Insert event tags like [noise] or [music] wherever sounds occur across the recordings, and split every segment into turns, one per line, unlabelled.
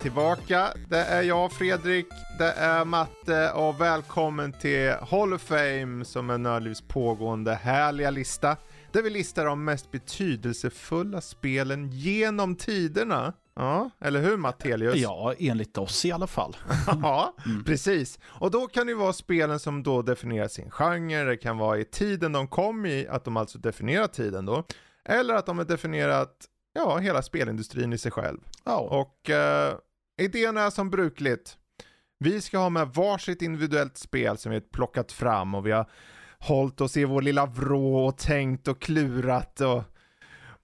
tillbaka. Det är jag Fredrik, det är Matte och välkommen till Hall of Fame som är Nördlivs pågående härliga lista. Där vi listar de mest betydelsefulla spelen genom tiderna. Ja, eller hur Mattelius?
Ja, enligt oss i alla fall. [laughs]
ja, mm. precis. Och då kan det vara spelen som då definierar sin genre, det kan vara i tiden de kom i, att de alltså definierar tiden då. Eller att de har definierat, ja, hela spelindustrin i sig själv.
Ja.
Och uh, idén är som brukligt. Vi ska ha med varsitt individuellt spel som vi har plockat fram och vi har hållit oss i vår lilla vrå och tänkt och klurat och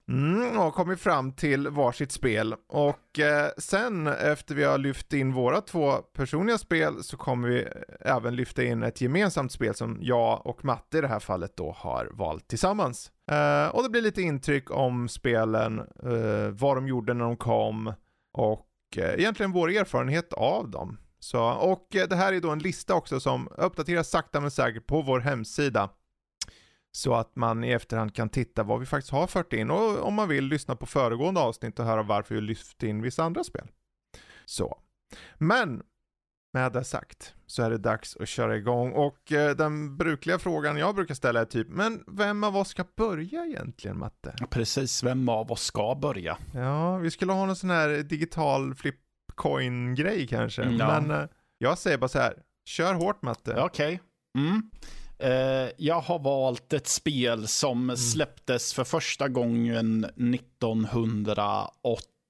Mm, och kommit fram till varsitt spel. Och eh, sen efter vi har lyft in våra två personliga spel så kommer vi även lyfta in ett gemensamt spel som jag och Matte i det här fallet då har valt tillsammans. Eh, och det blir lite intryck om spelen, eh, vad de gjorde när de kom och och eh, egentligen vår erfarenhet av dem. Så, och eh, det här är då en lista också som uppdateras sakta men säkert på vår hemsida. Så att man i efterhand kan titta vad vi faktiskt har fört in och om man vill lyssna på föregående avsnitt och höra varför vi lyft in vissa andra spel. Så. Men med det sagt så är det dags att köra igång och eh, den brukliga frågan jag brukar ställa är typ, men vem av oss ska börja egentligen Matte?
Precis, vem av oss ska börja?
Ja, vi skulle ha någon sån här digital flipcoin-grej kanske, mm, ja. men eh, jag säger bara så här, kör hårt Matte.
Okej. Okay. Mm. Uh, jag har valt ett spel som mm. släpptes för första gången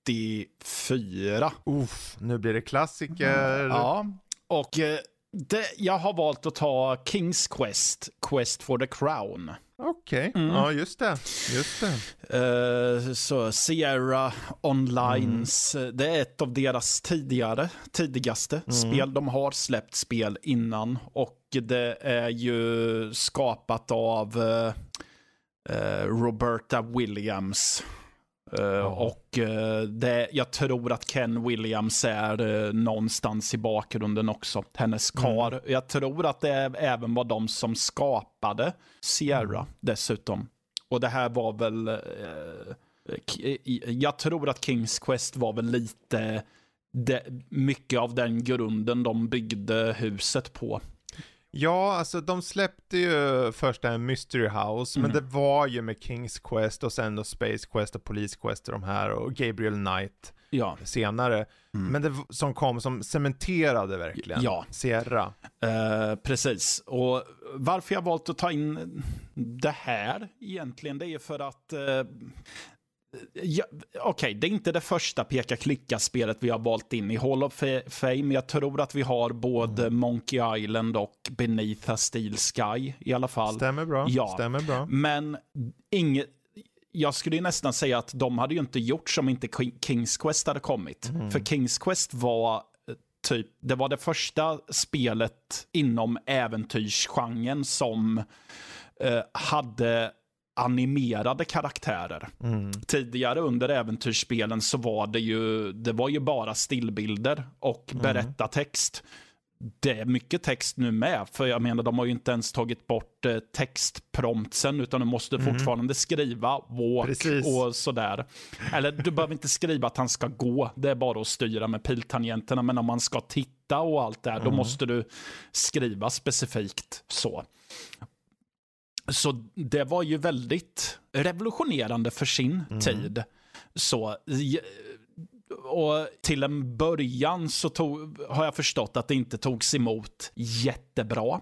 1984.
Uff, nu blir det klassiker.
Mm. Ja, och uh, det, jag har valt att ta Kings Quest, Quest for the Crown.
Okej, okay. mm. ja just det. Just det.
Uh, så Sierra Onlines, mm. det är ett av deras tidigare, tidigaste mm. spel. De har släppt spel innan och det är ju skapat av uh, uh, Roberta Williams. Uh, och uh, det, jag tror att Ken Williams är uh, någonstans i bakgrunden också. Hennes kar. Mm. Jag tror att det även var de som skapade Sierra mm. dessutom. Och det här var väl... jag tror att Kings Quest var väl lite... Det, mycket av den grunden de byggde huset på.
Ja, alltså de släppte ju först en Mystery House, mm. men det var ju med Kings Quest och sen då Space Quest och Police Quest och de här och Gabriel Knight
ja.
senare. Mm. Men det som kom som cementerade verkligen
ja.
Sierra.
Uh, precis, och varför jag valt att ta in det här egentligen, det är för att uh, Ja, Okej, okay, det är inte det första peka-klicka-spelet vi har valt in i Hall of Fame. Jag tror att vi har både mm. Monkey Island och Beneath a Steel Sky i alla fall.
Stämmer bra.
Ja.
Stämmer bra.
Men inget, jag skulle nästan säga att de hade ju inte gjort som inte Kings Quest hade kommit. Mm. För Kings Quest var eh, typ, det var det första spelet inom äventyrsgenren som eh, hade animerade karaktärer. Mm. Tidigare under äventyrsspelen så var det ju, det var ju bara stillbilder och mm. berättartext. Det är mycket text nu med, för jag menar de har ju inte ens tagit bort eh, textpromptsen utan du måste mm. fortfarande skriva walk Precis. och sådär. Eller du behöver inte skriva att han ska gå, det är bara att styra med piltangenterna, men om man ska titta och allt det här, då mm. måste du skriva specifikt så. Så det var ju väldigt revolutionerande för sin mm. tid. Så, och till en början så tog, har jag förstått att det inte togs emot jättebra.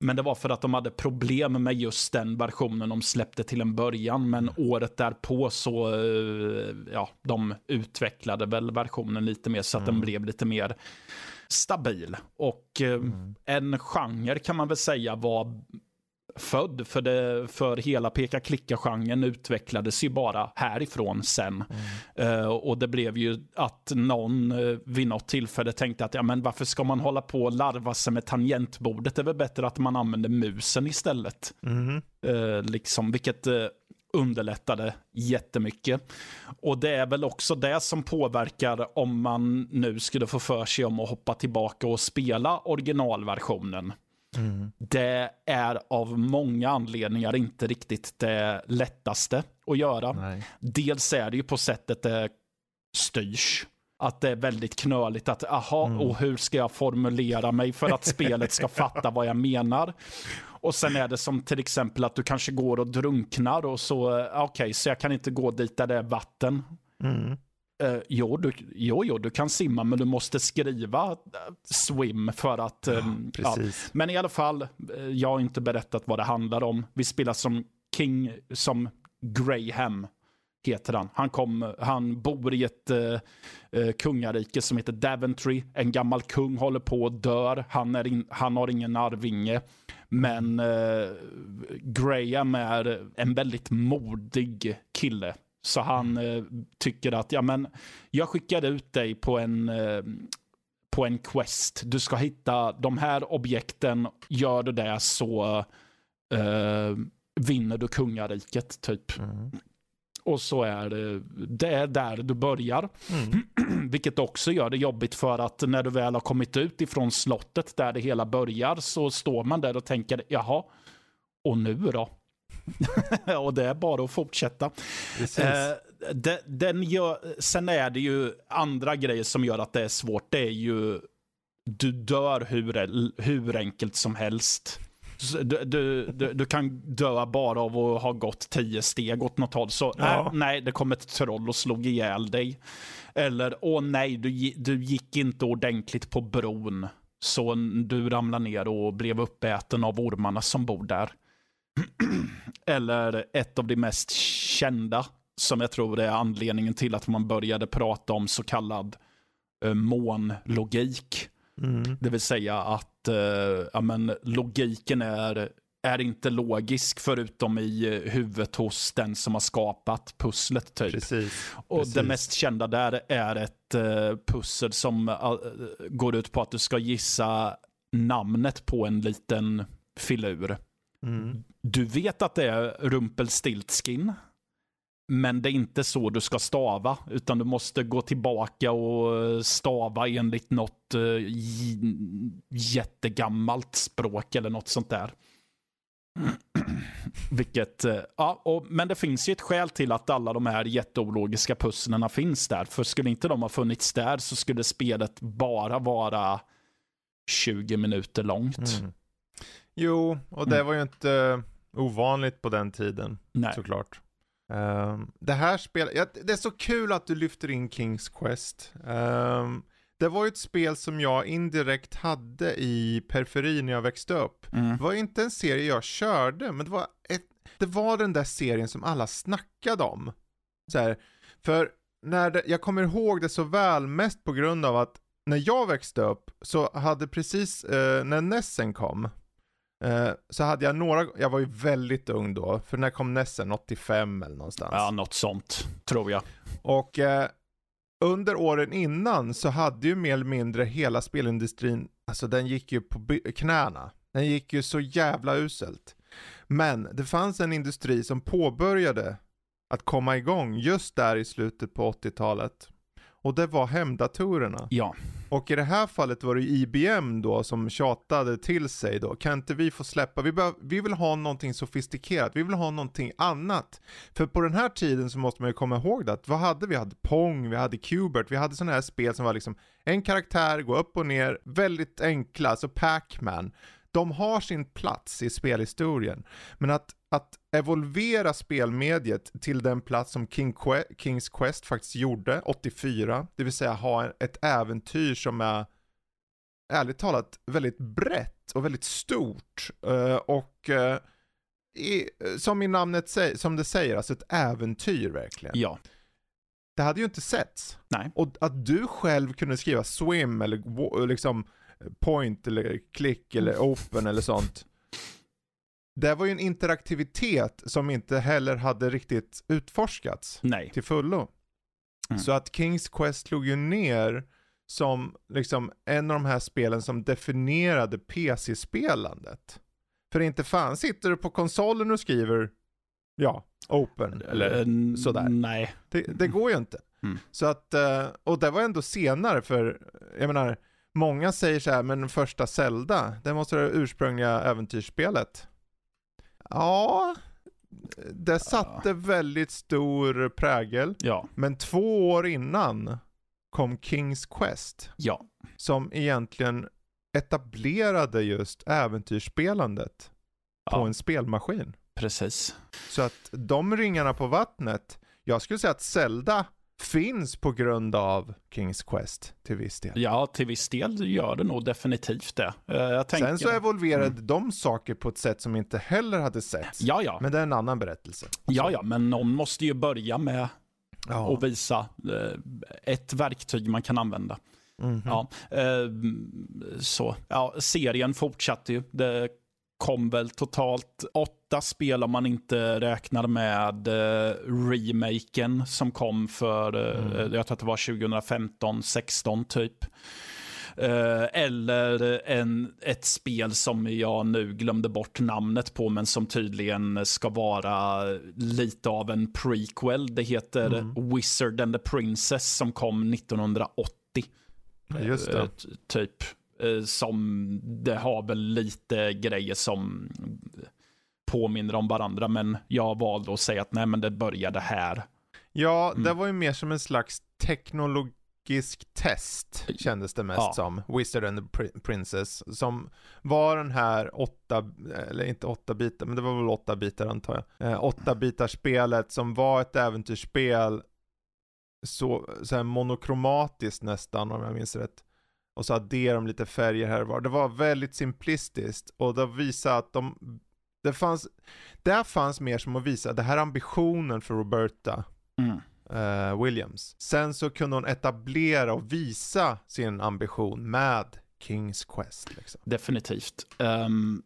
Men det var för att de hade problem med just den versionen de släppte till en början. Men året därpå så, eh, ja, de utvecklade väl versionen lite mer så att mm. den blev lite mer stabil. Och eh, mm. en genre kan man väl säga var född. För, det, för hela peka-klicka-genren utvecklades ju bara härifrån sen. Mm. Uh, och det blev ju att någon uh, vid något tillfälle tänkte att ja, men varför ska man hålla på och larva sig med tangentbordet? Det är väl bättre att man använder musen istället. Mm. Uh, liksom, vilket underlättade jättemycket. Och det är väl också det som påverkar om man nu skulle få för sig om att hoppa tillbaka och spela originalversionen. Mm. Det är av många anledningar inte riktigt det lättaste att göra. Nej. Dels är det ju på sättet det styrs. Att det är väldigt knöligt att, aha, mm. och hur ska jag formulera mig för att spelet ska [laughs] fatta vad jag menar? Och sen är det som till exempel att du kanske går och drunknar och så, okej, okay, så jag kan inte gå dit där det är vatten. Mm. Uh, jo, du, jo, jo, du kan simma, men du måste skriva uh, swim för att... Um, ja, ja. Men i alla fall, uh, jag har inte berättat vad det handlar om. Vi spelar som King, som Graham heter han. Han, kom, han bor i ett kungarike som heter Daventry. En gammal kung håller på att dör. Han, är in, han har ingen arvinge. Men Graham är en väldigt modig kille. Så han uh, tycker att, ja men, jag skickar ut dig på en på en quest. Du ska hitta de här objekten. Gör du det så vinner du kungariket typ. Mm. Och så är det, det är där du börjar. Mm. [clears throat] Vilket också gör det jobbigt för att när du väl har kommit ut ifrån slottet där det hela börjar så står man där och tänker jaha, och nu då? [laughs] och det är bara att fortsätta. Eh, den gör, sen är det ju andra grejer som gör att det är svårt. Det är ju, du dör hur, hur enkelt som helst. Du, du, du, du, kan dö bara av att ha gått tio steg åt något håll. Så ja. äh, nej, det kom ett troll och slog ihjäl dig. Eller åh nej, du, du gick inte ordentligt på bron. Så du ramlade ner och blev uppäten av ormarna som bor där. Eller ett av de mest kända, som jag tror är anledningen till att man började prata om så kallad uh, månlogik. Mm. Det vill säga att uh, ja, men, logiken är, är inte logisk förutom i eh, huvudet hos den som har skapat pusslet. Typ.
Precis,
och
precis.
det mest kända där är ett uh, pussel som uh, går ut på att du ska gissa namnet på en liten filur. Mm. Du vet att det är Rumpelstiltskin. Men det är inte så du ska stava, utan du måste gå tillbaka och stava enligt något uh, jättegammalt språk eller något sånt där. [clears throat] Vilket, uh, ja, och, men det finns ju ett skäl till att alla de här jätteologiska pusslerna finns där. För skulle inte de ha funnits där så skulle spelet bara vara 20 minuter långt. Mm.
Jo, och det mm. var ju inte ovanligt på den tiden, Nej. såklart. Um, det här spelet, ja, det är så kul att du lyfter in Kings Quest. Um, det var ju ett spel som jag indirekt hade i periferin när jag växte upp. Mm. Det var inte en serie jag körde, men det var, ett, det var den där serien som alla snackade om. Så här, för när det, jag kommer ihåg det så väl, mest på grund av att när jag växte upp så hade precis eh, när Nessen kom, Eh, så hade jag några, jag var ju väldigt ung då, för när kom Nessen? 85 eller någonstans?
Ja, något sånt, tror jag.
Och eh, under åren innan så hade ju mer eller mindre hela spelindustrin, alltså den gick ju på knäna. Den gick ju så jävla uselt. Men det fanns en industri som påbörjade att komma igång just där i slutet på 80-talet. Och det var hemdatorerna.
Ja.
Och i det här fallet var det IBM då som tjatade till sig då, kan inte vi få släppa, vi, bör, vi vill ha någonting sofistikerat, vi vill ha någonting annat. För på den här tiden så måste man ju komma ihåg det, att vad hade vi? Vi hade Pong, vi hade Qbert, vi hade sådana här spel som var liksom en karaktär, gå upp och ner, väldigt enkla, alltså Pac-Man de har sin plats i spelhistorien. Men att, att evolvera spelmediet till den plats som King que Kings Quest faktiskt gjorde 84, det vill säga ha ett äventyr som är ärligt talat väldigt brett och väldigt stort. Uh, och uh, i, som i namnet säger, som det säger, alltså ett äventyr verkligen.
Ja.
Det hade ju inte setts.
Nej.
Och att du själv kunde skriva swim eller liksom point eller klick eller open eller sånt. Det var ju en interaktivitet som inte heller hade riktigt utforskats
Nej.
till fullo. Mm. Så att Kings Quest slog ju ner som liksom en av de här spelen som definierade PC-spelandet. För inte fan sitter du på konsolen och skriver, ja, open eller uh, sådär.
Nej.
Det, det, går ju inte. Mm. Så att, eh, och det var ändå senare för, jag menar, Många säger så här, men första Zelda, det måste vara det ursprungliga äventyrsspelet. Ja, det satte ja. väldigt stor prägel.
Ja.
Men två år innan kom Kings Quest.
Ja.
Som egentligen etablerade just äventyrsspelandet på en spelmaskin.
Precis.
Så att de ringarna på vattnet, jag skulle säga att Zelda finns på grund av Kings Quest till viss del.
Ja, till viss del gör det nog definitivt det. Eh, tänker...
Sen så evolverade de saker på ett sätt som inte heller hade setts.
Ja, ja.
Men det är en annan berättelse.
Ja, ja, men någon måste ju börja med
Ja.
att visa eh, ett verktyg man kan använda.
Mhm.
Ja, eh, så. Ja, serien fortsatte ju. Det kom väl totalt åtta spel om man inte räknar med eh, remaken som kom för, eh, jag tror att det var 2015, 16 typ. Eh, eller en, ett spel som jag nu glömde bort namnet på, men som tydligen ska vara lite av en prequel. Det heter Wizard and the Princess som kom 1980.
Ja, Just det.
Eh, typ. Eh, Som, det har väl lite grejer som påminner om varandra, men jag valde att säga att nej, men det började här.
Ja, det
Mm.
var ju mer som en slags teknologisk test, kändes det mest
Ja.
som. Wizard and the Pri- Princess, som var den här åtta, eller inte åtta bitar, men det var väl åtta bitar antar jag. Eh, åtta bitars spelet som var ett äventyrsspel, så, så här monokromatiskt nästan om jag minns rätt. Och så adderade de lite färger här och var. Det var väldigt simplistiskt och det visade att de, det fanns, där fanns mer som att visa, det här är ambitionen för Roberta
Mm.
eh, Williams. Sen så kunde hon etablera och visa sin ambition med Kings Quest. Liksom.
Definitivt. Ehm,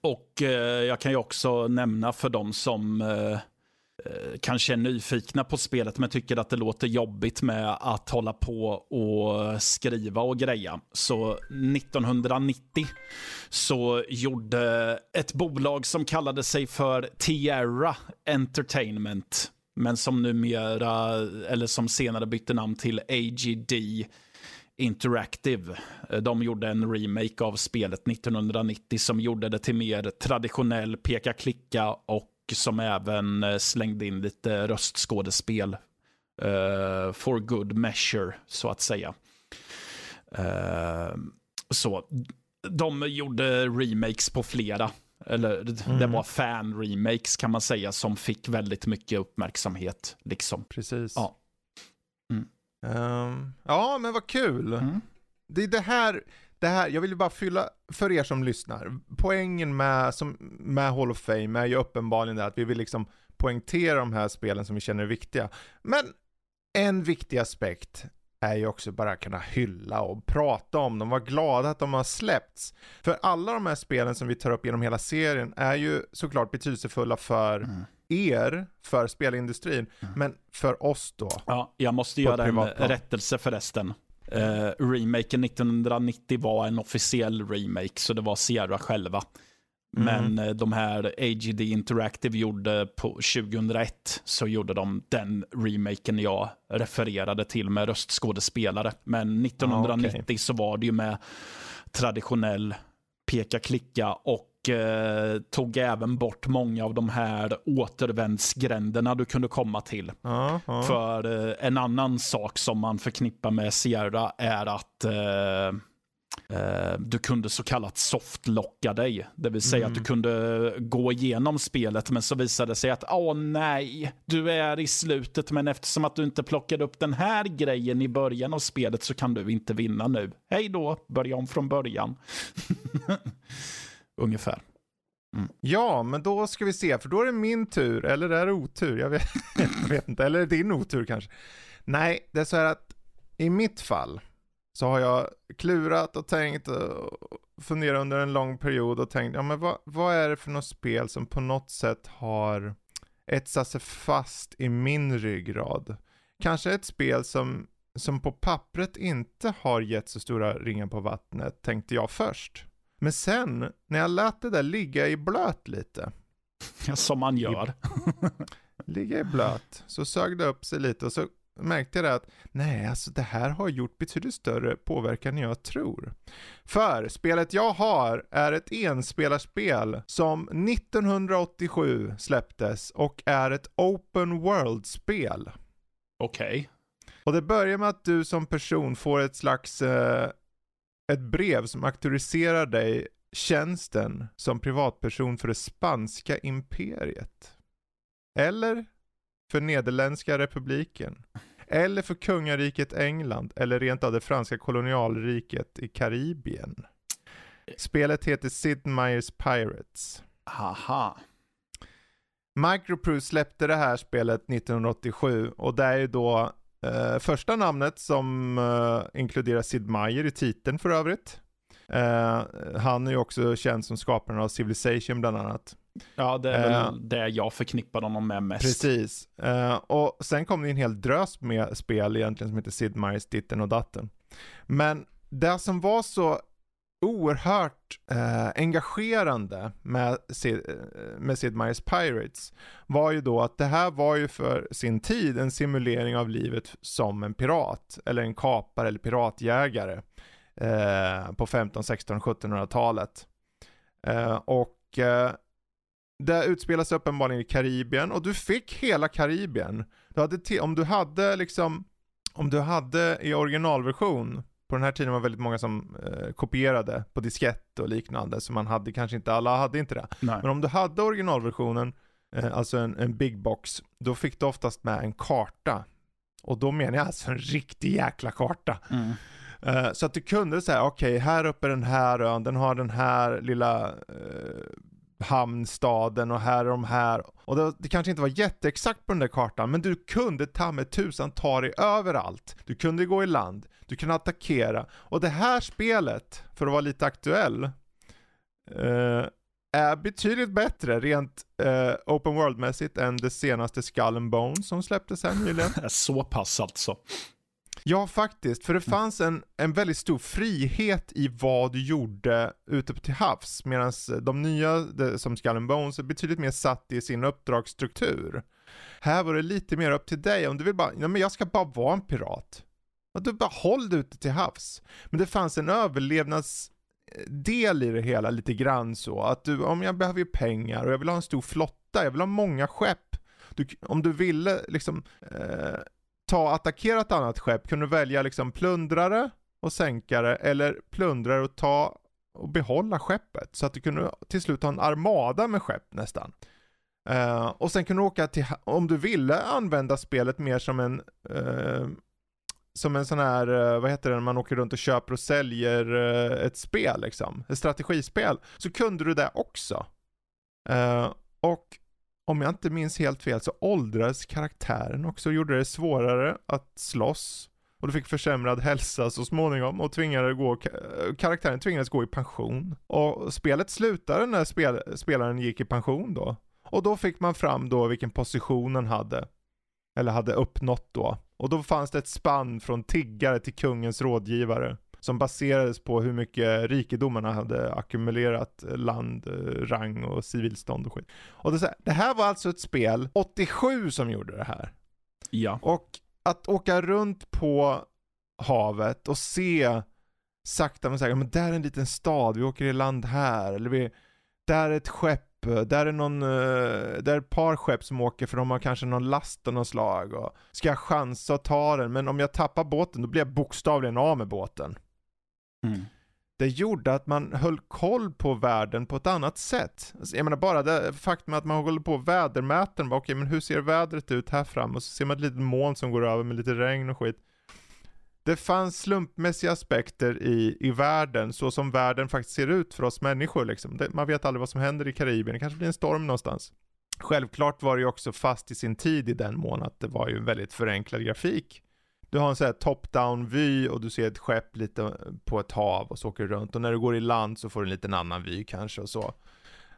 och eh, jag kan ju också nämna för de som eh, Eh, kanske är nyfikna på spelet men tycker att det låter jobbigt med att hålla på och skriva och greja. Så 1990 så gjorde ett bolag som kallade sig för Tierra Entertainment men som numera, eller som senare bytte namn till AGD Interactive. Eh, de gjorde en remake av spelet 1990 som gjorde det till mer traditionell peka-klicka och som även eh, slängde in lite röstskådespel eh, for good measure, så att säga. Eh, så de gjorde remakes på flera. Eller det
Mm.
var fan-remakes kan man säga som fick väldigt mycket uppmärksamhet. Liksom.
Precis.
Ja.
Ehm, ja, men vad kul.
Mm.
Det är det här, det här, jag vill bara fylla, för er som lyssnar, poängen med, som, med Hall of Fame är ju uppenbarligen det att vi vill liksom poängtera de här spelen som vi känner är viktiga. Men en viktig aspekt är ju också bara att kunna hylla och prata om dem, vara glada att de har släppts. För alla de här spelen som vi tar upp genom hela serien är ju såklart betydelsefulla för
Mm.
er, för spelindustrin, men för oss då.
Ja, jag måste göra en rättelse förresten. Uh, remaken 1990 var en officiell remake, så det var Sierra själva. Men eh, de här AGD Interactive gjorde på 2001 så gjorde de den remaken jag refererade till med röstskådespelare. Men 1990 så var det ju med traditionell peka-klicka och eh, tog även bort många av de här återvändsgränderna du kunde komma till.
Ja, ja.
För eh, en annan sak som man förknippar med Sierra är att eh, eh, du kunde så kallat softlocka dig. Det vill säga att du kunde gå igenom spelet men så visade det sig att åh nej, du är i slutet men eftersom att du inte plockade upp den här grejen i början av spelet så kan du inte vinna nu. Hej då, börja om från början. [laughs] Ungefär. Mm.
Ja, men då ska vi se, för då är det min tur, eller är det otur? Jag vet, [laughs] jag vet inte, eller är det din otur kanske? Nej, det är så här att i mitt fall så har jag klurat och tänkt och funderat under en lång period och tänkt, ja men vad, vad är det för något spel som på något sätt har etsat sig fast i min ryggrad? Kanske ett spel som, som på pappret inte har gett så stora ringar på vattnet, tänkte jag först. Men sen, när jag lät det där ligga i blöt lite, [laughs]
Som man gör. [laughs]
ligga i blöt, så sög det upp sig lite och så märkte jag det att nej, alltså det här har gjort betydligt större påverkan än jag tror. För spelet jag har är ett enspelarspel som 1987 släpptes och är ett open world-spel.
Okej.
Och det börjar med att du som person får ett slags, eh, ett brev som auktoriserar dig tjänsten som privatperson för det spanska imperiet. Eller för Nederländska republiken. Eller för kungariket England, eller rent av det franska kolonialriket i Karibien. Spelet heter Sid Meier's Pirates.
Haha.
Microprose släppte det här spelet 1987 och det är ju då eh, första namnet som eh, inkluderar Sid Meier i titeln för övrigt. Eh, han är ju också känd som skaparen av Civilization bland annat.
Ja, det är väl det jag förknippar honom med mest.
Precis. Och sen kom det en hel drös med spel egentligen som heter Sid Meier's Ditten och Datten. Men det som var så oerhört eh, engagerande med Sid, eh, med Sid Meier's Pirates var ju då att det här var ju för sin tid en simulering av livet som en pirat, eller en kapare eller piratjägare eh, på 15, 16, 1700-talet. Eh, och eh, det utspelas uppenbarligen i Karibien och du fick hela Karibien. Du hade om du hade liksom, om du hade i originalversion, på den här tiden var väldigt många som eh, kopierade på diskett och liknande, så man hade kanske inte, alla hade inte det.
Nej.
Men om du hade originalversionen, eh, alltså en, en big box, då fick du oftast med en karta. Och då menar jag alltså en riktig jäkla karta.
Mm.
Eh, så att du kunde säga, okej, här uppe är den här ön, den har den här lilla uh, hamnstaden och här är de här. Och det, det kanske inte var jätteexakt på den där kartan, men du kunde ta med tusan ta dig överallt. Du kunde gå i land, du kunde attackera. Och det här spelet, för att vara lite aktuell, eh, är betydligt bättre rent eh, open world-mässigt än det senaste Skull and Bones som släpptes här nyligen. [laughs]
Så pass alltså.
Ja, faktiskt. För det fanns en, en väldigt stor frihet i vad du gjorde ute till havs. Medan de nya, som Skull and Bones, är betydligt mer satt i sin uppdragsstruktur. Här var det lite mer upp till dig. Om du vill bara, ja men jag ska bara vara en pirat. Att du bara håll dig ute till havs. Men det fanns en överlevnadsdel eh, i det hela lite grann så. Att du, om jag behöver ju pengar och jag vill ha en stor flotta, jag vill ha många skepp. Du, om du ville liksom eh, ta och attackera ett annat skepp kunde du välja liksom plundrare och sänkare eller plundrare och ta och behålla skeppet. Så att du kunde till slut ha en armada med skepp nästan. Eh, och sen kunde du åka till, om du ville använda spelet mer som en eh, som en sån här, eh, vad heter det, när man åker runt och köper och säljer eh, ett spel liksom, ett strategispel, så kunde du det också. Uh, och om jag inte minns helt fel så åldrades karaktären också och gjorde det svårare att slåss. Och du fick försämrad hälsa så småningom och tvingade gå, karaktären tvingades gå i pension. Och spelet slutade när spel, spelaren gick i pension då. Och då fick man fram då vilken position den hade. Eller hade uppnått då. Och då fanns det ett spann från tiggare till kungens rådgivare. Som baserades på hur mycket rikedomarna hade ackumulerat land, rang och civilstånd och skit. Och det, här, det här var alltså ett spel, 87 som gjorde det här.
Ja.
Och att åka runt på havet och se sakta men säkert, men där är en liten stad, vi åker i land här, eller vi, där är ett skepp, där är någon, eh, där är ett par skepp som åker för de har kanske någon last av något slag och ska jag chansa och ta den, men om jag tappar båten då blir jag bokstavligen av med båten.
Mm.
Det gjorde att man höll koll på världen på ett annat sätt. Alltså, Jag menar bara det faktum att man håller på vädermätaren, bara, okej men hur ser vädret ut här fram? Och så ser man ett litet moln som går över med lite regn och skit. Det fanns slumpmässiga aspekter i, i världen, så som världen faktiskt ser ut för oss människor liksom. Det, man vet aldrig vad som händer i Karibien, det kanske blir en storm någonstans. Självklart var det ju också fast i sin tid i den mån att det var ju en väldigt förenklad grafik. Du har en sån här top-down vy och du ser ett skepp lite på ett hav och så åker du runt och när du går i land så får du en liten annan vy kanske och så.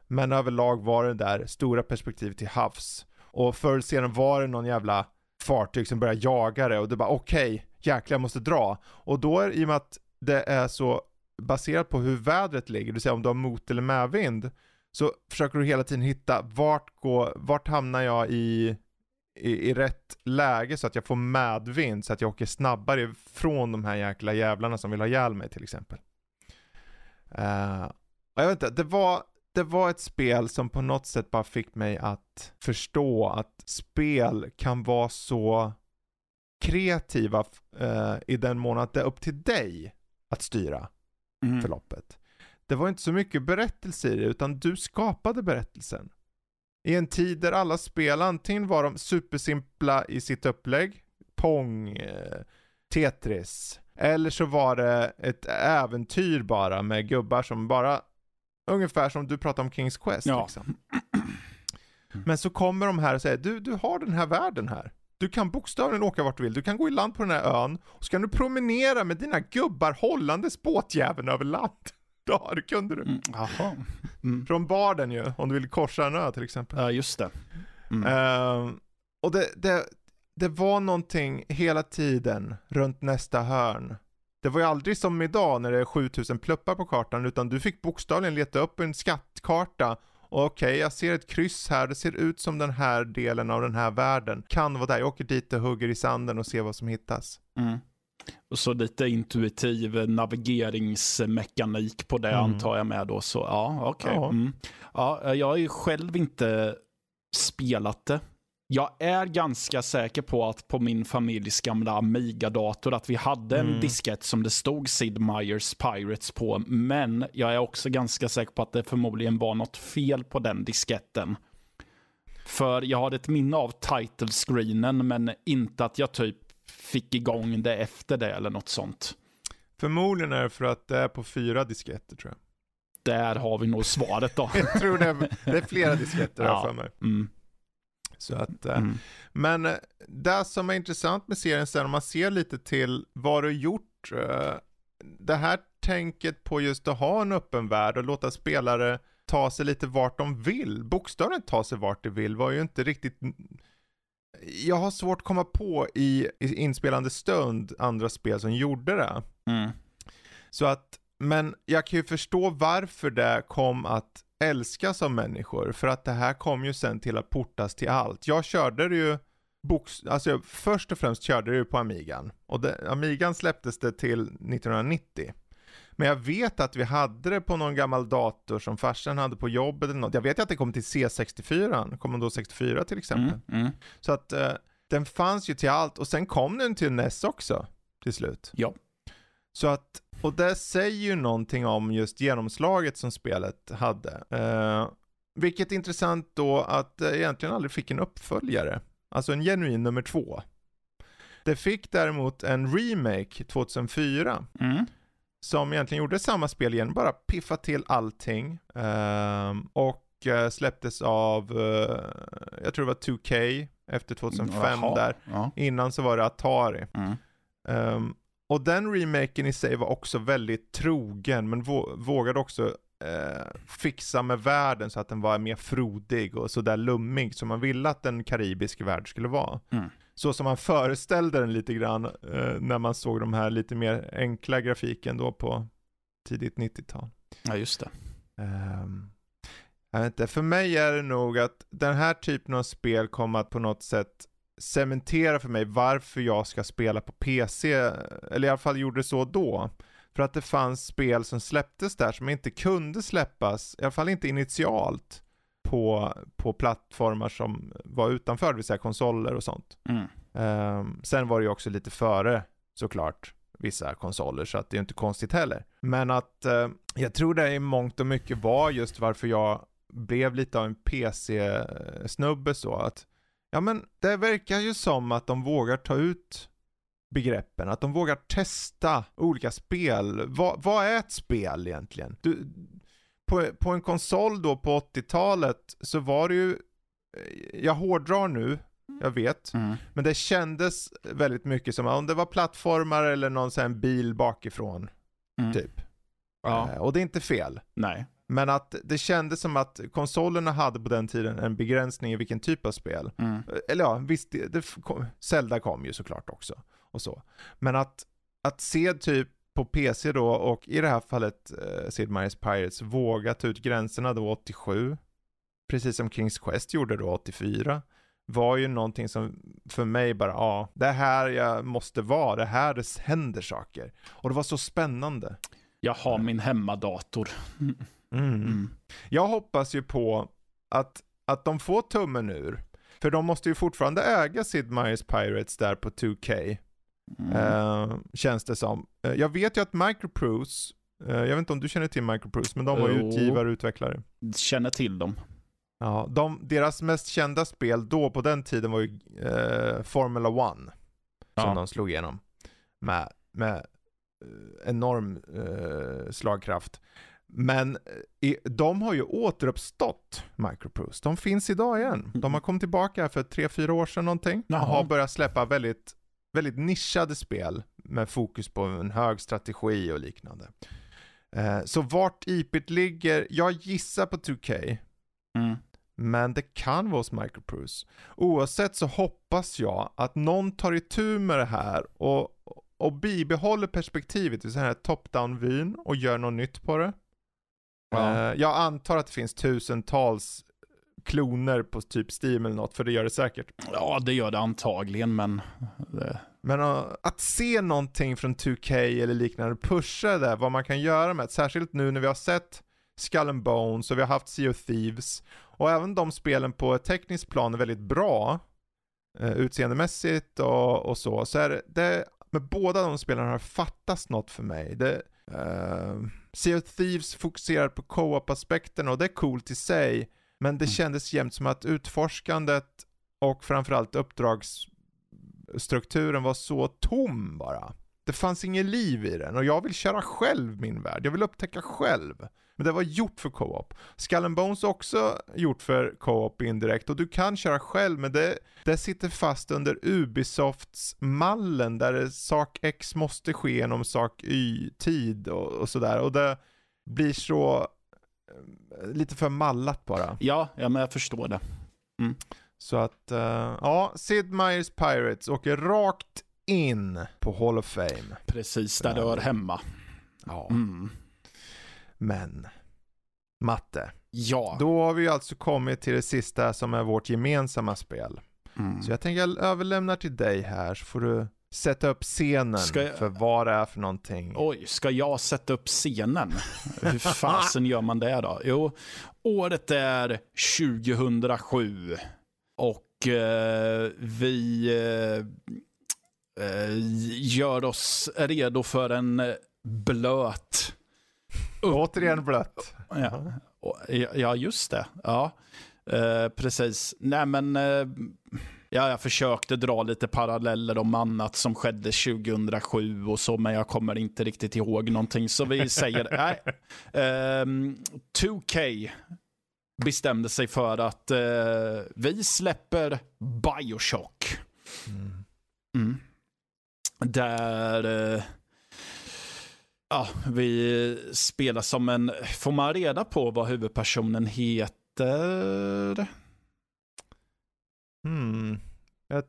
Men överlag var det där stora perspektiv till havs. Och förr eller senare var det någon jävla fartyg som börjar jaga det och du bara okej, okay, jäklar jag måste dra. Och då är i och med att det är så baserat på hur vädret ligger, det vill säga om du har mot eller medvind, så försöker du hela tiden hitta vart, går, vart hamnar jag i, i, i rätt läge så att jag får medvind, så att jag åker snabbare från de här jäkla jävlarna som vill ha ihjäl mig till exempel. Uh, jag vet inte, det var, det var ett spel som på något sätt bara fick mig att förstå att spel kan vara så kreativa eh, i den mån att det är upp till dig att styra
Mm.
förloppet. Det var inte så mycket berättelse i det, utan du skapade berättelsen. I en tid där alla spel antingen var de supersimpla i sitt upplägg, Pong, eh, Tetris, eller så var det ett äventyr bara med gubbar som bara, ungefär som du pratade om Kings Quest
Ja.
liksom. Men så kommer de här och säger, du, du har den här världen här. Du kan bokstavligen åka vart du vill, du kan gå i land på den här ön, och så kan du promenera med dina gubbar hållandes båtjäveln över land. [laughs] Ja, det kunde du.
Mm. Jaha. Mm.
Från barden ju, om du vill korsa en ö till exempel.
Ja, just det. Mm.
Ehm, och det, det, det var någonting hela tiden runt nästa hörn. Det var ju aldrig som idag när det är 7000 pluppar på kartan, utan du fick bokstavligen leta upp en skattkarta. Och Okej, jag ser ett kryss här, det ser ut som den här delen av den här världen. Kan vara där, jag åker dit och hugger i sanden och ser vad som hittas.
Mm. Och så lite intuitiv navigeringsmekanik på det
Mm.
antar jag med då. Så ja, okej.
Ja.
Mm. Ja, jag har ju själv inte spelat det. Jag är ganska säker på att på min familjs gamla Amiga-dator att vi hade en
Mm.
diskett som det stod Sid Meier's Pirates på. Men jag är också ganska säker på att det förmodligen var något fel på den disketten. För jag hade ett minne av title screenen men inte att jag typ fick igång det efter det eller något sånt.
Förmodligen är det för att det är på fyra disketter tror jag.
Där har vi nog svaret då. [laughs]
Jag tror det är, det är flera disketter har
Ja.
för mig.
Mm,
Så att, eh,
mm,
Men eh, det som är intressant med serien sen om man ser lite till vad du gjort. eh, Det här tänket på just att ha en öppen värld och låta spelare ta sig lite vart de vill, bokstavligen ta sig vart de vill var ju inte riktigt jag har svårt att komma på i, i inspelande stund andra spel som gjorde det.
mm,
Så att, men jag kan ju förstå varför det kom att älskas av människor. För att det här kom ju sen till att portas till allt. Jag körde det ju, box, alltså jag, först och främst körde det ju på Amigan. Och det, Amigan släpptes det till 1990. Men jag vet att vi hade det på någon gammal dator som farsan hade på jobbet eller något. Jag vet ju att det kom till C64, Commodore 64 till exempel.
mm, mm.
Så att eh, den fanns ju till allt och sen kom den till NES också till slut.
Ja.
Så att, och det säger ju någonting om just genomslaget som spelet hade. Eh, vilket är intressant då att det egentligen aldrig fick en uppföljare. Alltså en genuin nummer två. Det fick däremot en remake 2004
Mm.
som egentligen gjorde samma spel igen, bara piffa till allting. Ehm, och eh, släpptes av, eh, jag tror det var 2K efter 2005
Jaha.
där.
Ja.
Innan så var det Atari.
Mm.
Ehm, och den remaken i sig var också väldigt trogen, men vå- vågade också eh, fixa med världen så att den var mer frodig och sådär lummig som man ville att en karibisk värld skulle vara.
Mm.
Så som man föreställde den lite grann eh, när man såg de här lite mer enkla grafiken då på tidigt 90-tal.
ja, just det.
Ehm, jag vet inte, för mig är det nog att den här typen av spel kommer att på något sätt cementera för mig varför jag ska spela på PC, eller i alla fall gjorde så då. För att det fanns spel som släpptes där som inte kunde släppas, i alla fall inte initialt, på, på plattformar som var utanför, det vill säga konsoler och sånt.
Mm.
Ehm, sen var det ju också lite före såklart vissa konsoler så att det är inte konstigt heller. Men att eh, jag tror det i mångt och mycket var just varför jag blev lite av en PC-snubbe så att ja men det verkar ju som att de vågar ta ut begreppen, att de vågar testa olika spel. Vad, vad är ett spel egentligen? Du, på, på en konsol då på 80-talet så var det ju, eh, jag hårdrar nu, jag vet,
Mm.
men det kändes väldigt mycket som om det var plattformar eller någon sån bil bakifrån,
Mm.
typ.
Ja.
Eh, och det är inte fel.
Nej.
Men att det kändes som att konsolerna hade på den tiden en begränsning i vilken typ av spel.
Mm.
Eller ja, visst, det, det kom, Zelda kom ju såklart också. Och så. Men att, att se typ på PC då och i det här fallet eh, Sid Meier's Pirates våga ta ut gränserna då 87. Precis som Kings Quest gjorde då 84. Var ju någonting som för mig bara, ja, det är här jag måste vara, det är här det händer saker. Och det var så spännande.
Jag har min hemmadator.
Mm.
Mm.
Jag hoppas ju på att, att de får tummen ur. För de måste ju fortfarande äga Sid Meier's Pirates där på 2K. Mm. Uh, känns det som. Uh, jag vet ju att Microprose, uh, jag vet inte om du känner till Microprose, men de var ju utgivare och utvecklare.
Känner till dem.
Ja, de, deras mest kända spel då på den tiden var ju Formula One. Som ja. de slog igenom. Med, med enorm slagkraft. Men i, de har ju återuppstått, Microprose. De finns idag igen. De har kommit tillbaka för tre fyra år sedan någonting. Och har börjat släppa väldigt väldigt nischade spel med fokus på en hög strategi och liknande. Eh, så vart IPet ligger, jag gissar på 2K. Mm. Men det kan vara hos Microprose. Oavsett så hoppas jag att någon tar itu med det här och, och bibehåller perspektivet i så här top-down-vyn och gör något nytt på det. Ja. Eh, jag antar att det finns tusentals kloner på typ Steam eller något, för det gör det säkert.
Ja, det gör det antagligen, men...
Det... Men uh, att se någonting från 2K eller liknande, pusha det, vad man kan göra med särskilt nu när vi har sett Skull and Bones och vi har haft Sea of Thieves, och även de spelen på ett tekniskt plan är väldigt bra, uh, utseendemässigt och, och så, så är det, det, med båda de spelen har det fattats något för mig. Det, uh, sea of Thieves fokuserar på co-op-aspekten och det är coolt i sig, men det mm. kändes jämt som att utforskandet och framförallt uppdragsstrukturen var så tom bara. Det fanns inget liv i den och jag vill köra själv min värld. Jag vill upptäcka själv. Men det var gjort för co-op. Skull and Bones är också gjort för co-op indirekt och du kan köra själv men det, det sitter fast under Ubisofts mallen där sak X måste ske genom sak Y-tid och, och sådär. Och det blir så lite för mallat bara.
Ja, ja men jag förstår det. Mm.
Så att, uh, ja, Sid Meier's Pirates åker rakt in på Hall of Fame.
Precis där det hör hemma.
Ja. Mm. Men, matte.
Ja.
Då har vi alltså kommit till det sista som är vårt gemensamma spel. Mm. Så jag tänker jag överlämnar till dig här så får du sätta upp scenen jag... för vad det är för någonting.
Oj, ska jag sätta upp scenen? Hur fasen gör man det då? Jo, året är 2007 och eh, vi eh, eh, gör oss redo för en blöt...
Återigen blött.
Ja, ja, just det. Ja, eh, precis. Nej, men eh, Ja, jag försökte dra lite paralleller om annat som skedde 2007 och så, men jag kommer inte riktigt ihåg någonting. Så vi säger, [laughs] nej. Um, ehm, 2K bestämde sig för att uh, vi släpper Bioshock. Mm. Mm. Där uh, ja, vi spelar som en... Får man reda på vad huvudpersonen heter?
Hmm. Jag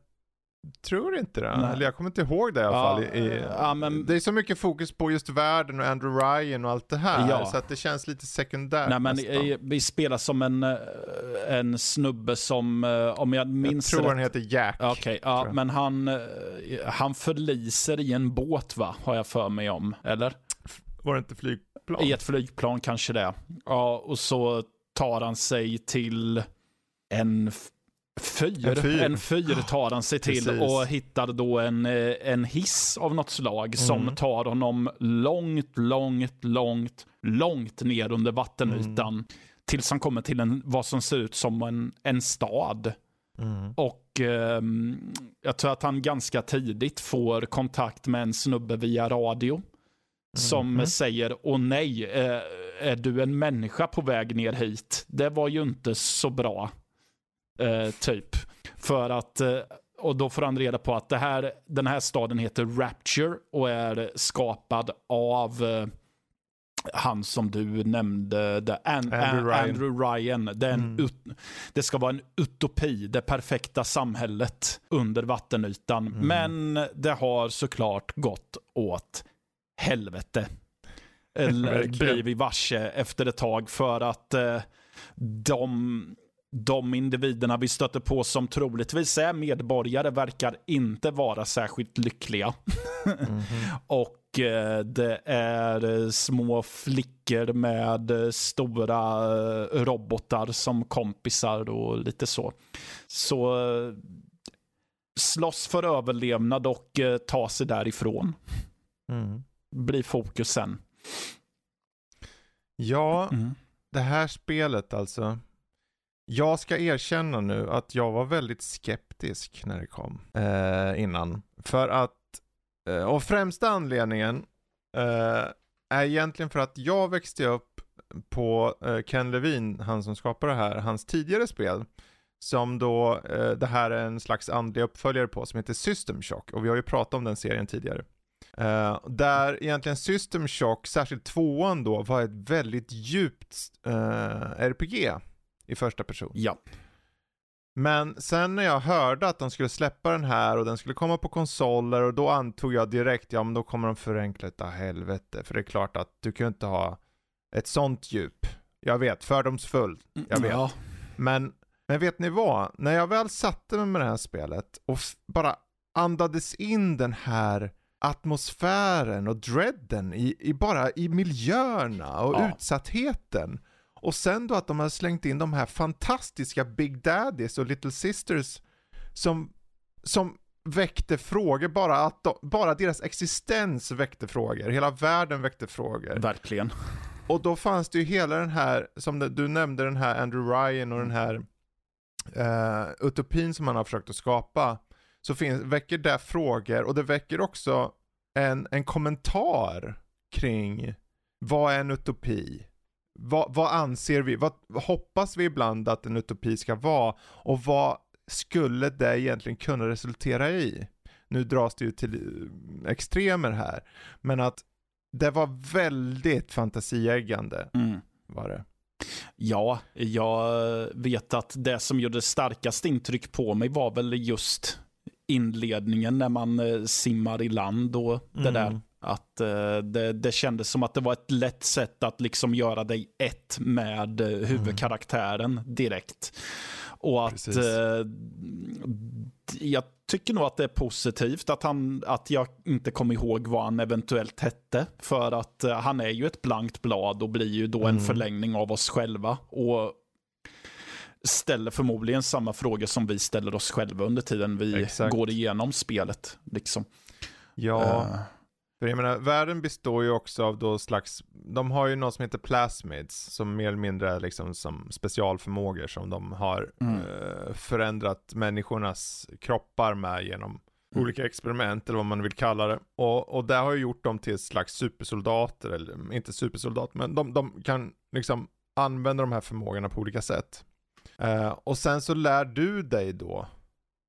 tror inte det. Nej. Eller jag kommer inte ihåg det i alla ja, fall. I, ja, men... Det är så mycket fokus på just världen och Andrew Ryan och allt det här. Ja. Så att det känns lite sekundärt
Nej, men i, Vi spelar som en, eh, en snubbe som, eh, om jag minns
Jag tror
rätt...
han heter Jack.
Okej, okay, ja, men han, eh, han förliser i en båt va? Har jag för mig om, eller?
Var det inte flygplan?
I ett flygplan kanske det. Ja, och så tar han sig till en Fyr, en fyr, en fyr tar han sig till Precis. och hittar då en, eh, en hiss av något slag mm. som tar honom långt, långt, långt, långt ner under vattenytan. Mm. Tills han kommer till en, vad som ser ut som en, en stad. Mm. Och eh, jag tror att han ganska tidigt får kontakt med en snubbe via radio. Som mm. säger, åh nej, eh, är du en människa på väg ner hit? Det var ju inte så bra. Eh, typ. För att, eh, och då får han reda på att det här, den här staden heter Rapture och är skapad av eh, han som du nämnde, the An Andrew, Ryan. Andrew Ryan. Det, mm. det, ska vara en utopi, det perfekta samhället under vattenytan. Mm. Men det har såklart gått åt helvete. Eller blir vi varse efter ett tag för att eh, de de individerna vi stöter på som troligtvis är medborgare verkar inte vara särskilt lyckliga. Mm -hmm. [laughs] och eh, det är små flickor med stora robotar som kompisar och lite så. Så slåss för överlevnad och ta sig därifrån. Mm. Blir fokusen.
Ja, mm. det här spelet alltså. Jag ska erkänna nu att jag var väldigt skeptisk när det kom eh, innan. För att, eh, och främsta anledningen eh, är egentligen för att jag växte upp på eh, Ken Levine, han som skapar det här, hans tidigare spel. Som då, eh, det här är en slags andlig uppföljare på, som heter System Shock. Och vi har ju pratat om den serien tidigare. Uh, där egentligen System Shock, särskilt tvåan då, var ett väldigt djupt uh, RPG i första person.
Ja.
Men sen när jag hörde att de skulle släppa den här och den skulle komma på konsoler och då antog jag direkt, ja men då kommer de förenkla utav helvete. För det är klart att du kan ju inte ha ett sånt djup. Jag vet, fördomsfull. Jag vet. Ja. Men, men vet ni vad? När jag väl satte mig med det här spelet och bara andades in den här atmosfären och dreaden i, i bara i miljöerna och ja. utsattheten. Och sen då att de har slängt in de här fantastiska Big Daddies och Little Sisters som, som väckte frågor, bara, att de, bara deras existens väckte frågor. Hela världen väckte frågor.
Verkligen.
Och då fanns det ju hela den här, som du nämnde den här Andrew Ryan och den här uh, utopin som han har försökt att skapa så finns, väcker det frågor och det väcker också en, en kommentar kring vad är en utopi? Vad, vad anser vi? Vad, hoppas vi ibland att en utopi ska vara? Och vad skulle det egentligen kunna resultera i? Nu dras det ju till eh, extremer här. Men att det var väldigt fantasieggande. Mm. Var det.
Ja, jag vet att det som gjorde starkast intryck på mig var väl just inledningen när man eh, simmar i land och det mm. där. Att uh, det, det kändes som att det var ett lätt sätt att liksom göra dig ett med uh, huvudkaraktären direkt. Och att uh, jag tycker nog att det är positivt att, han, att jag inte kom ihåg vad han eventuellt hette. För att han är ju ett blankt blad och blir ju då mm. en förlängning av oss själva. Och ställer förmodligen samma frågor som vi ställer oss själva under tiden vi Exakt. går igenom spelet. Liksom.
Ja, uh. för jag menar, världen består ju också av då slags, de har ju något som heter plasmids, som mer eller mindre är liksom som specialförmågor som de har mm. uh, förändrat människornas kroppar med genom Mm. olika experiment eller vad man vill kalla det. Och, och det har ju gjort dem till slags supersoldater, eller inte supersoldater, men de, de kan liksom använda de här förmågorna på olika sätt. Uh, och sen så lär du dig då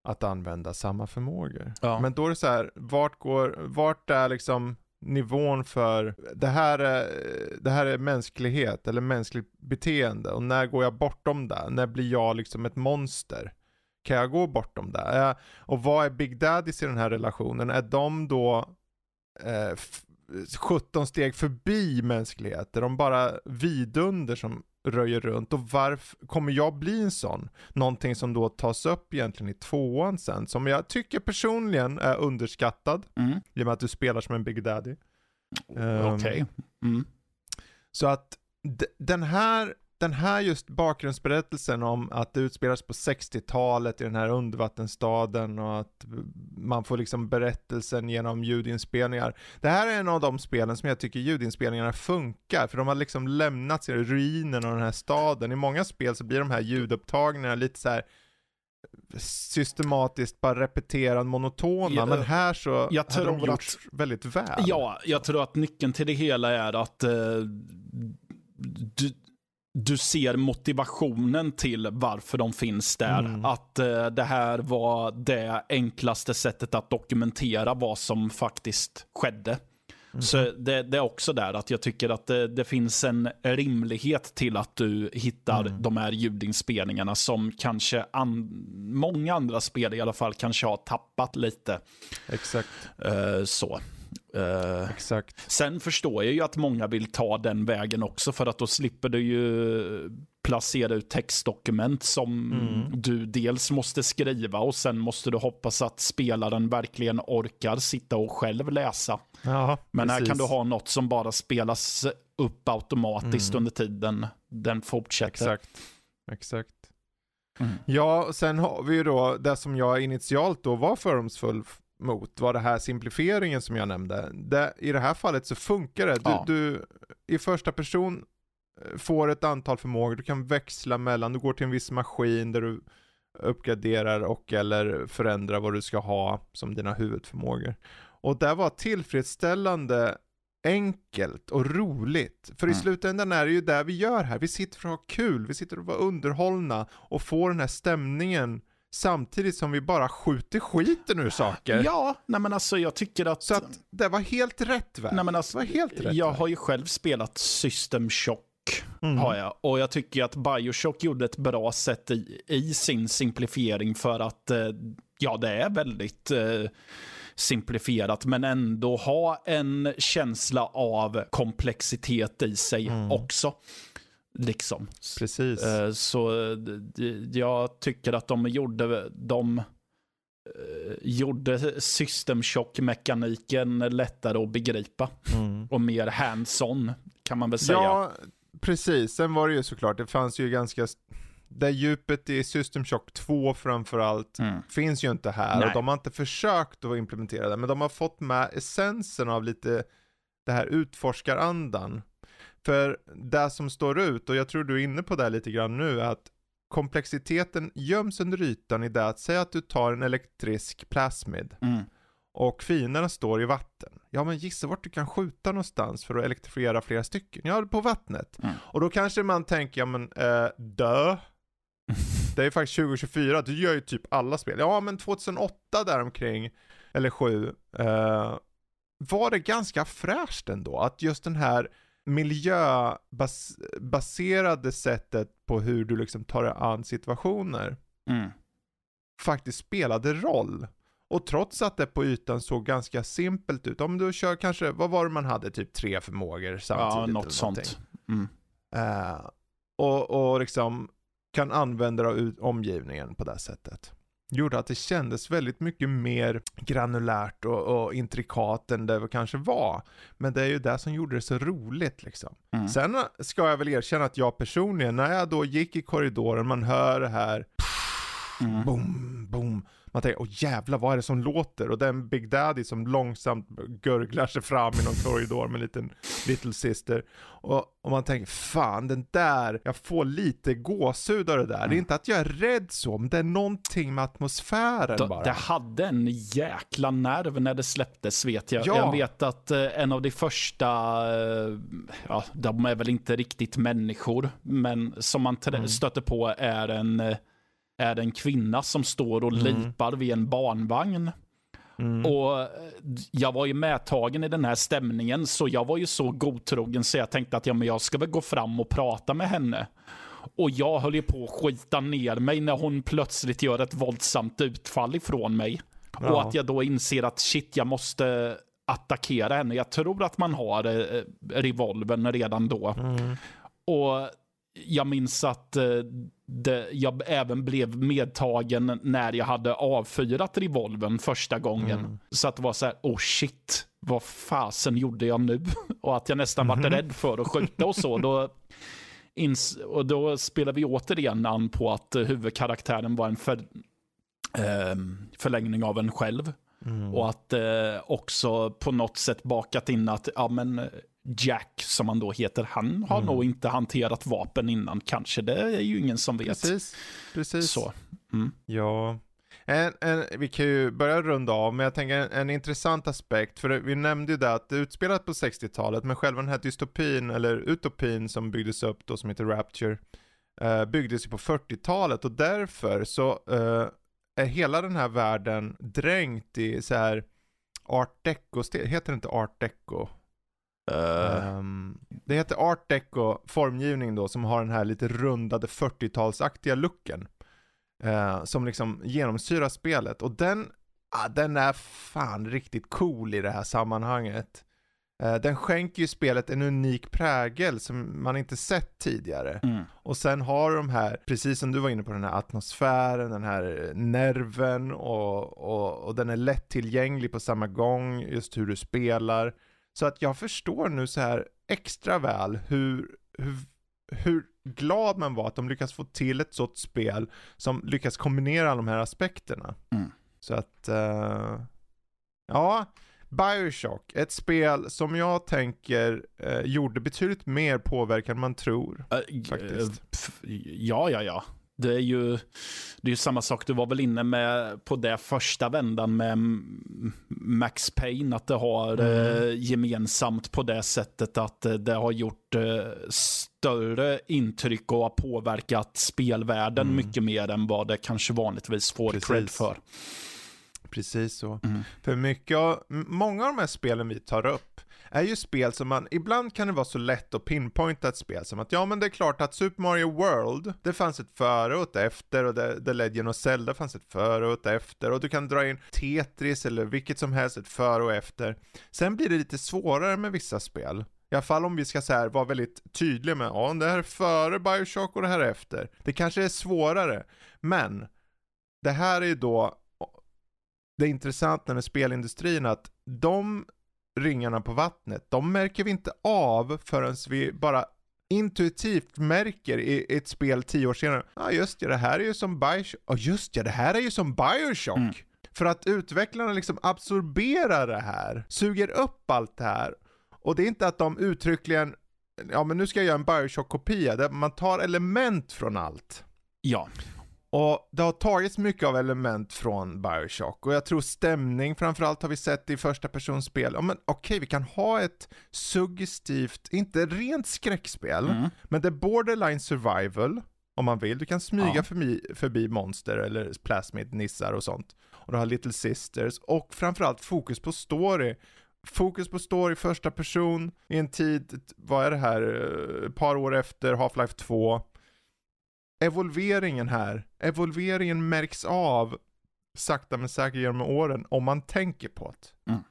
att använda samma förmågor. Ja. Men då är det så här, vart går, vart är liksom nivån för, det här, är, det här är mänsklighet eller mänskligt beteende och när går jag bortom det? När blir jag liksom ett monster? Kan jag gå bortom det? Uh, och vad är Big Daddies i den här relationen? Är de då uh, 17 steg förbi mänsklighet? Är de bara vidunder som röjer runt och varför kommer jag bli en sån? Någonting som då tas upp egentligen i tvåan sen, som jag tycker personligen är underskattad. Mm. I och med att du spelar som en Big Daddy.
Um, Okej. Okay. Mm.
Så att den här den här just bakgrundsberättelsen om att det utspelas på 60-talet i den här undervattensstaden och att man får liksom berättelsen genom ljudinspelningar. Det här är en av de spelen som jag tycker ljudinspelningarna funkar, för de har liksom lämnat sig ruinen av den här staden. I många spel så blir de här ljudupptagningarna lite så här systematiskt bara repeterad monotona, ja, men här så jag har de gjort att, väldigt väl.
Ja, jag tror att nyckeln till det hela är att eh, du, du ser motivationen till varför de finns där. Mm. Att uh, det här var det enklaste sättet att dokumentera vad som faktiskt skedde. Mm. Så det, det, är också där att jag tycker att det, det finns en rimlighet till att du hittar mm. de här ljudinspelningarna som kanske an, många andra spel i alla fall kanske har tappat lite.
Exakt.
Uh, så.
Uh, Exakt.
Sen förstår jag ju att många vill ta den vägen också för att då slipper du ju placera ut textdokument som
Mm.
du dels måste skriva och sen måste du hoppas att spelaren verkligen orkar sitta och själv läsa.
Ja,
Men här
precis.
kan du ha något som bara spelas upp automatiskt
Mm.
under tiden den fortsätter.
Exakt. Exakt.
Mm.
Ja, sen har vi ju då det som jag initialt då var fördomsfull mot, var det här simplifieringen som jag nämnde. Det, I det här fallet så funkar det. Du,
Ja.
du i första person eh, får ett antal förmågor, du kan växla mellan, du går till en viss maskin där du uppgraderar och eller förändrar vad du ska ha som dina huvudförmågor. Och det var tillfredsställande enkelt och roligt. För i
Mm.
slutändan är det ju det vi gör här. Vi sitter för att ha kul, vi sitter och vara underhållna och får den här stämningen samtidigt som vi bara skjuter skiten ur saker.
Ja, nej men alltså jag tycker att...
Så att det var helt rätt väg.
nej men alltså,
det var helt rätt
jag
väg.
har ju själv spelat System Shock.
Mm.
Har jag. Och jag tycker att Bioshock gjorde ett bra sätt i, i sin simplifiering för att, eh, ja det är väldigt eh, simplifierat men ändå ha en känsla av komplexitet i sig
Mm.
också. Liksom.
Precis.
Eh, Så jag tycker att de gjorde, de eh, gjorde System Shock-mekaniken lättare att begripa.
Mm.
Och mer hands-on kan man väl säga.
Ja, precis. Sen var det ju såklart, det fanns ju ganska... Det djupet i System Shock 2 framförallt
Mm.
finns ju inte här
Nej.
och de har inte försökt att implementera det, men de har fått med essensen av lite det här utforskarandan. För det som står ut, och jag tror du är inne på det lite grann nu, är att komplexiteten göms under ytan i det att säga att du tar en elektrisk plasmid
Mm.
och fienderna står i vatten. Ja men gissa vart du kan skjuta någonstans för att elektrifiera flera stycken? Ja, på vattnet.
Mm.
Och då kanske man tänker, ja men eh, dö. [laughs] Det är faktiskt 2024, du gör ju typ alla spel. Ja men 2008 däromkring, eller 7, eh, var det ganska fräscht ändå. Att just den här miljöbaserade sättet på hur du liksom tar dig an situationer
Mm.
faktiskt spelade roll. Och trots att det på ytan såg ganska simpelt ut, om du kör kanske, vad var det man hade, typ tre förmågor samtidigt?
Ja, något sånt. Mm.
Eh, och, och liksom kan använda dig av ut- omgivningen på det sättet. Gjorde att det kändes väldigt mycket mer granulärt och, och intrikat än det kanske var. Men det är ju det som gjorde det så roligt liksom.
Mm.
Sen ska jag väl erkänna att jag personligen, när jag då gick i korridoren, man hör det här
Mm.
boom, boom. Man tänker, åh jävlar vad är det som låter? Och det är en Big Daddy som långsamt gurglar sig fram i någon korridor med en liten Little Sister. Och, och man tänker, fan den där, jag får lite gåshud av det där. Det är
Mm.
inte att jag är rädd så, men det är någonting med atmosfären
Det,
bara.
det hade en jäkla nerv när det släpptes vet jag.
Ja.
Jag vet att eh, en av de första, eh, ja, de är väl inte riktigt människor, men som man
Mm.
stöter på är en, eh, är en kvinna som står och
Mm.
lipar vid en barnvagn.
Mm.
Och eh, jag var ju medtagen i den här stämningen, så jag var ju så godtrogen så jag tänkte att ja, men jag ska väl gå fram och prata med henne. Och jag höll ju på att skita ner mig när hon plötsligt gör ett våldsamt utfall ifrån mig. Och
Ja.
att jag då inser att shit, jag måste attackera henne. Jag tror att man har eh, revolvern redan då.
Mm.
Och jag minns att eh, det, jag även blev medtagen när jag hade avfyrat revolvern första gången.
Mm.
Så att det var så här, oh shit, vad fasen gjorde jag nu? [laughs] Och att jag nästan
Mhm.
var rädd för att skjuta och så. Då, ins, och då spelar vi återigen an på att eh, huvudkaraktären var en för, ehm, förlängning av en själv.
Mm.
Och att eh, också på något sätt bakat in att ja, men eh, Jack, som han då heter, han har
Mm.
nog inte hanterat vapen innan kanske. Det är ju ingen som vet.
Precis, precis.
Så. Mm.
Ja. En, en, vi kan ju börja runda av, men jag tänker en, en intressant aspekt, för vi nämnde ju det att det utspelat på 60-talet, men själva den här dystopin, eller utopin som byggdes upp då, som heter Rapture, eh, byggdes ju på 40-talet och därför så eh, är hela den här världen dränkt i så här art deco, heter det inte art deco?
Eh,
Ehm, det heter art deco formgivning då som har den här lite rundade 40-talsaktiga looken. eh, som liksom genomsyrar spelet och den, ah, den är fan riktigt cool i det här sammanhanget. Eh, den skänker ju spelet en unik prägel som man inte sett tidigare.
Mm.
Och sen har de här, precis som du var inne på, den här atmosfären, den här nerven och, och, och den är lättillgänglig på samma gång, just hur du spelar. Så att jag förstår nu så här extra väl hur, hur, hur glad man var att de lyckas få till ett sådant spel som lyckas kombinera alla de här aspekterna.
Mm.
Så att, uh, ja, Bioshock, ett spel som jag tänker uh, gjorde betydligt mer påverkan än man tror.
Uh,
faktiskt.
Pff, ja, ja, ja. Det är ju det är samma sak, du var väl inne med på det första vändan med Max Payne, att det har mm. eh, gemensamt på det sättet att eh, det har gjort eh, större intryck och har påverkat spelvärlden mm. mycket mer än vad det kanske vanligtvis får Precis. cred för.
Precis så. Mm. För mycket av, många av de här spelen vi tar upp är ju spel som man, ibland kan det vara så lätt att pinpointa ett spel som att ja men det är klart att Super Mario World, det fanns ett före och ett efter och det, The Legend of Zelda fanns ett före och ett efter och du kan dra in Tetris eller vilket som helst ett före och efter. Sen blir det lite svårare med vissa spel. I alla fall om vi ska så här vara väldigt tydliga med, ja det här är före Bioshock och det här är efter. Det kanske är svårare, men det här är ju då det intressanta med spelindustrin att de ringarna på vattnet, de märker vi inte av förrän vi bara intuitivt märker i ett spel tio år senare, ja ah, just det, det här är ju som Bioshock, ja ah, just det, det här är ju som Bioshock. Mm. För att utvecklarna liksom absorberar det här, suger upp allt det här. Och det är inte att de uttryckligen, ja men nu ska jag göra en Bioshock-kopia, där man tar element från allt.
Ja.
Och det har tagits mycket av element från Bioshock och jag tror stämning framförallt har vi sett i första personspel. Ja, men okej, okay, vi kan ha ett suggestivt, inte rent skräckspel, mm. men det är borderline survival om man vill. Du kan smyga ja. förbi, förbi monster eller plasmid, nissar och sånt. Och du har Little Sisters och framförallt fokus på story. Fokus på story första person i en tid, vad är det här, ett par år efter Half-Life 2 evolveringen här, evolveringen märks av sakta men säkert genom åren om man tänker på det. Mm.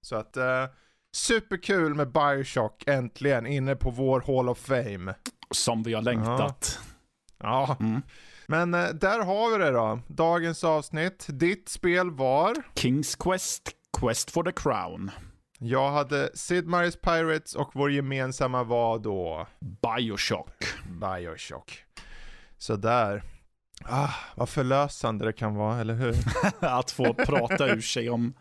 Så att, uh, superkul med Bioshock äntligen inne på vår Hall of Fame.
Som vi har längtat.
Ja. ja. Mm. Men uh, där har vi det då. Dagens avsnitt. Ditt spel var?
Kings Quest, Quest for the Crown.
Jag hade Sid Meier's Pirates och vår gemensamma var då?
Bioshock.
Bioshock. Sådär. Ah, vad förlösande det kan vara, eller hur? [laughs]
att få prata ur sig om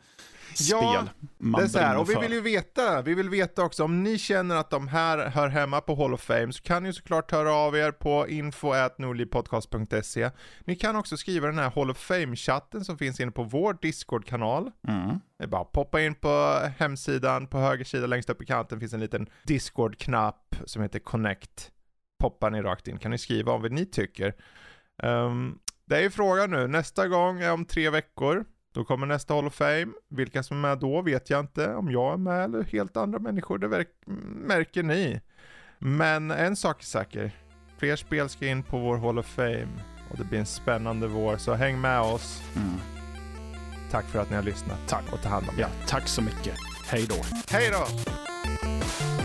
spel
ja, det är så här, och vi vill ju veta, vi vill veta också om ni känner att de här hör hemma på Hall of Fame så kan ni såklart höra av er på info.nordlivpodcast.se Ni kan också skriva den här Hall of Fame-chatten som finns inne på vår Discord-kanal. Mm. Det är bara att poppa in på hemsidan, på höger sida längst upp i kanten finns en liten Discord-knapp som heter Connect poppar ni rakt in. Kan ni skriva om vad ni tycker? Um, det är ju frågan nu. Nästa gång är om tre veckor. Då kommer nästa Hall of Fame. Vilka som är med då vet jag inte. Om jag är med eller helt andra människor, det märker ni. Men en sak är säker. Fler spel ska in på vår Hall of Fame. Och det blir en spännande vår, så häng med oss. Mm. Tack för att ni har lyssnat.
Tack.
Och ta hand om er.
Ja, tack så mycket. Hej då.
Hej då!